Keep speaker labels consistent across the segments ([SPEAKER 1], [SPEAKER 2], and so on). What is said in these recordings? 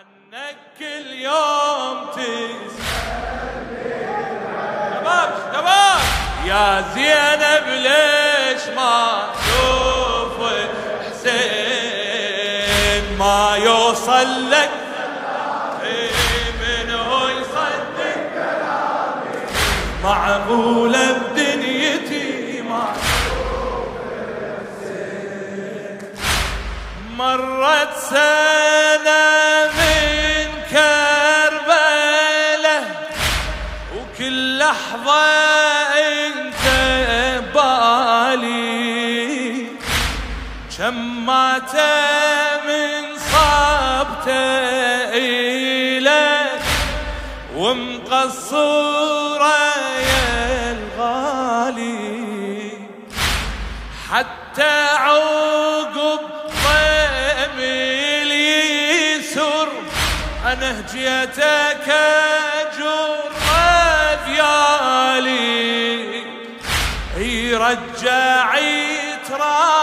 [SPEAKER 1] عنك كل يوم شباب شباب. يا زينب ليش ما تشوف حسين؟ ما يوصل لك من هو يصدق معقولة بدنيتي ما مرت سنة من صابته إلك ومقصورة يا الغالي. حتى عقب ضيم اليسر أنا هجيتك اجر ذيالي رجعت راسك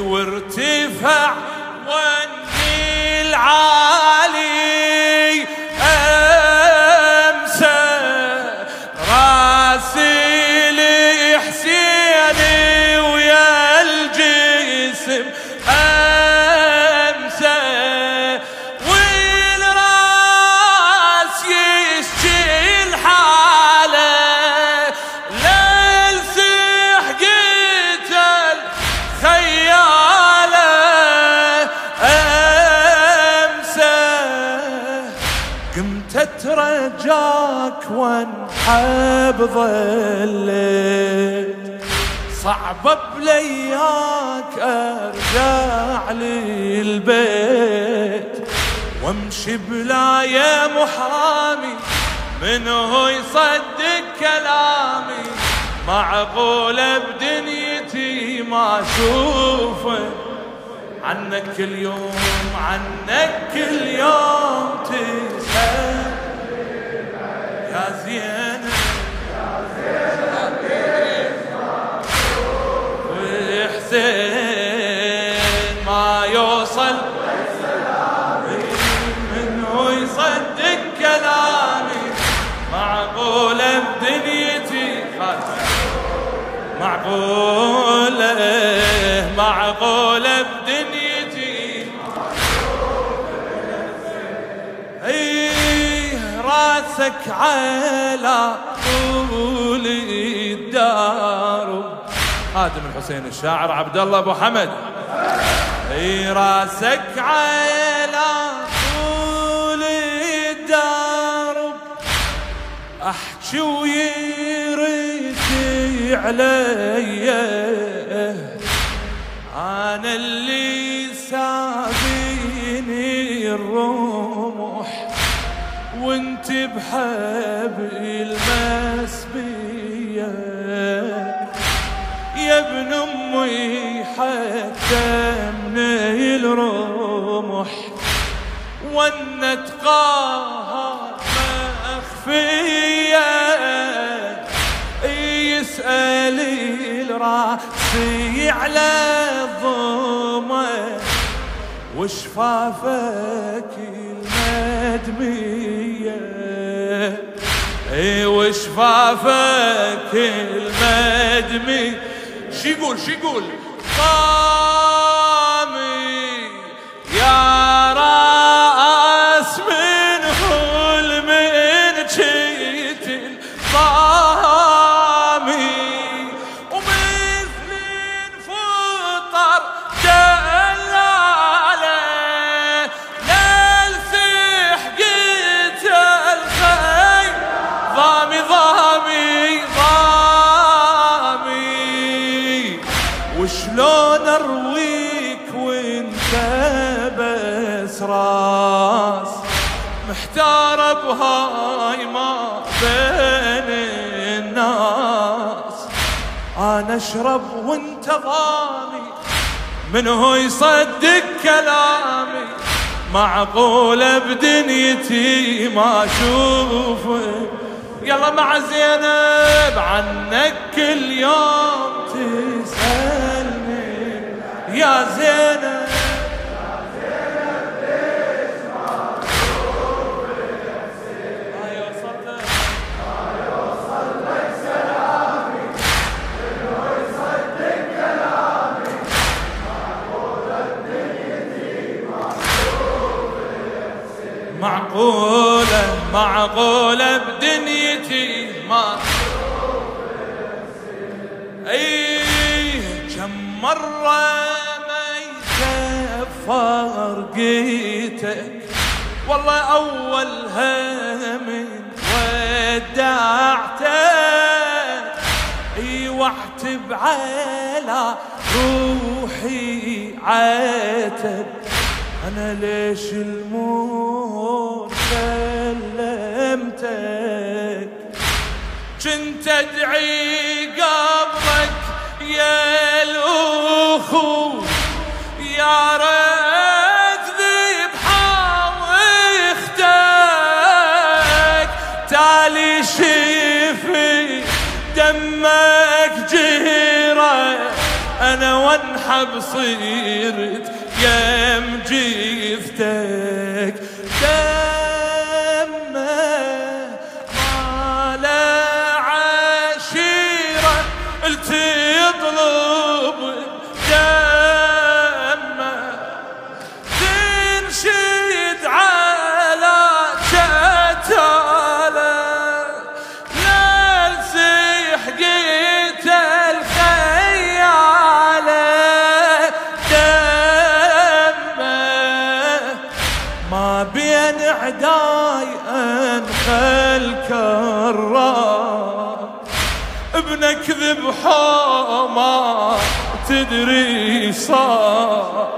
[SPEAKER 1] وارتفع وانحب ظليت. صعبة بلياك أرجع للبيت. وامشي بلا يا محرامي من هو يصدق كلامي؟ معقولة بدنيتي ما أشوفه. عنك كل يوم عنك كل يوم تسأل معقولة بدنيتي اي راسك على طول الدار. خادم الحسين الشاعر عبد الله أبو حمد. اي راسك على طول الدار. أحكي ويرثي علي أنا اللي سابيني الرمح وانت بحبل المسبية. يا ابن أمي حتى من الرمح ونت قاها مخفيه يسأل الراسي على الضمة وشفافك المدمية إي وشفافك المدمي شي يقول شي يقول. راس محتار بهاي ما بين الناس. أنا أشرب وأنت ضامي. من هو يصدق كلامي؟ معقولة بدنيتي ما أشوفه. يلا مع زينب عنك كل يوم تسألني. يا زينب. مرة ما يكفر قيتك والله اولها من ودعتك. اي واحتب على روحي عاتب. أنا ليش الموت سلمتك؟ كنت أدعي أنا وانحب صيرت يم جيفتك ابنك ذبحه ما تدري صار.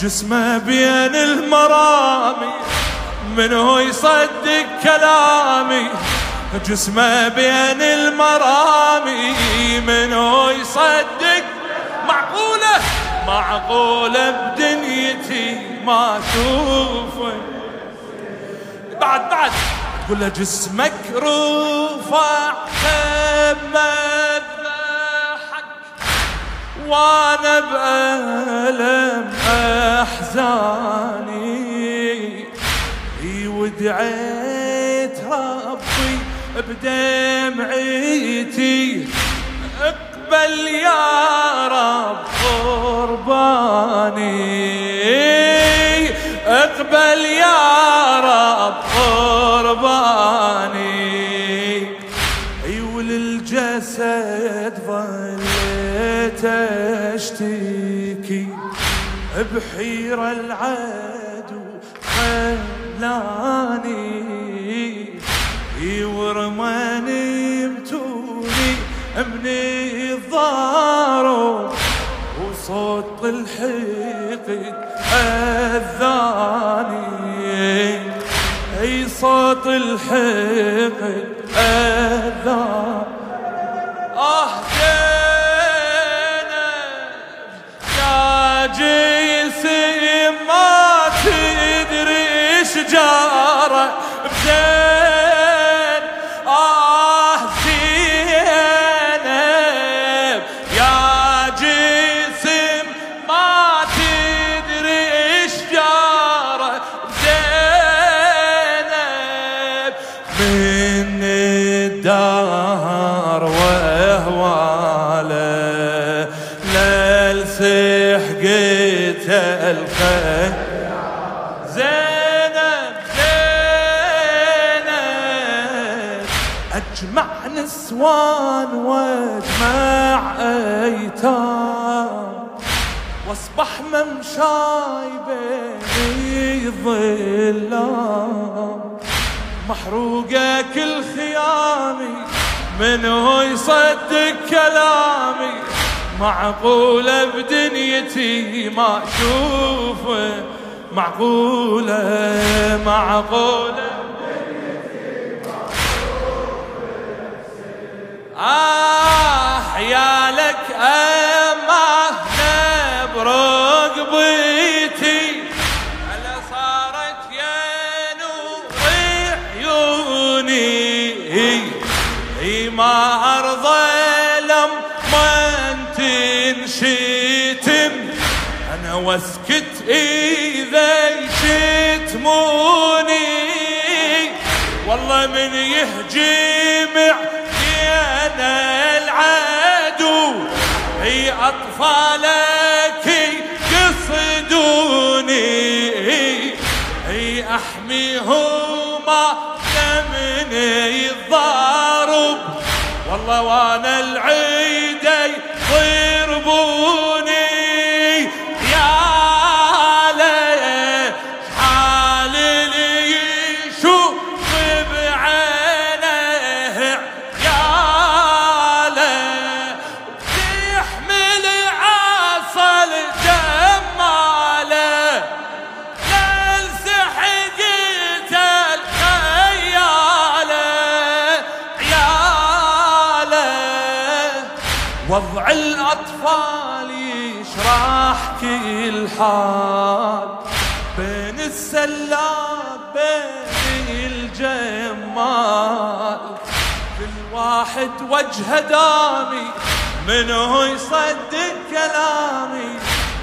[SPEAKER 1] جسمه بين المرامي من هو يصدق كلامي. جسمه بين المرامي من هو يصدق. معقولة؟ معقولة بدنيتي ما أشوفه. بعد بعد. له جسمك رفع حق وأنا بألم أحزاني. ودعيت ربي بدمعتي. أقبل يا رب قرباني. أقبل يا رب قرباني. بحيرة العدو خلاني. ورماني بتوني من الضارو وصوت الحقد أذاني. أي صوت الحقد أذاني. نسوان واجمع أيتام. واصبح ممشاي بين الظلام محروقة كل خيامي من هو يصدق كلامي. معقولة بدنيتي ما أشوفه. معقولة معقولة آه يا لك أما برقبتي هلا صارت يا نور عيوني اي ما أرضى لما تنشتم واسكت إذا يشتموني والله من يهجم علينا العدو هي أطفالك يقصدوني. هي أحميهما من الضارب. والله وأنا العيدي وضع الأطفال يشرح كل حال بين السلاب بين الجمال. كل واحد وجه دامي منه يصدق كلامي.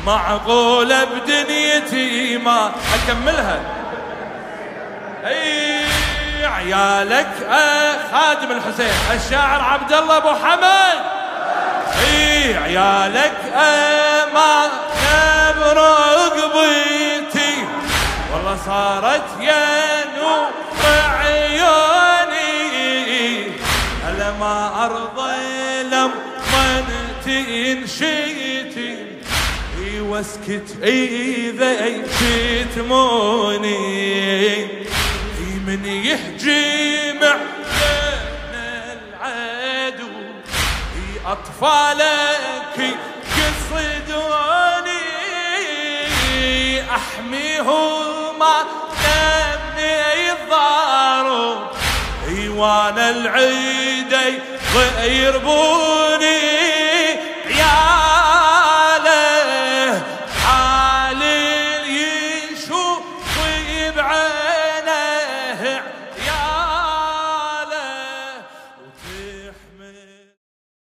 [SPEAKER 1] معقولة بدنيتي ما أكملها. أي عيالك خادم الحسين الشاعر عبد الله أبو حمد اي عيالك اما برقبتي والله صارت يا نور عيوني. الا ما ارضي لما تنشيتي واسكت إذا شتموني من يهجم أطفالك يصيدوني أحميهما لمني الضارو وأنا العيدي ويربوني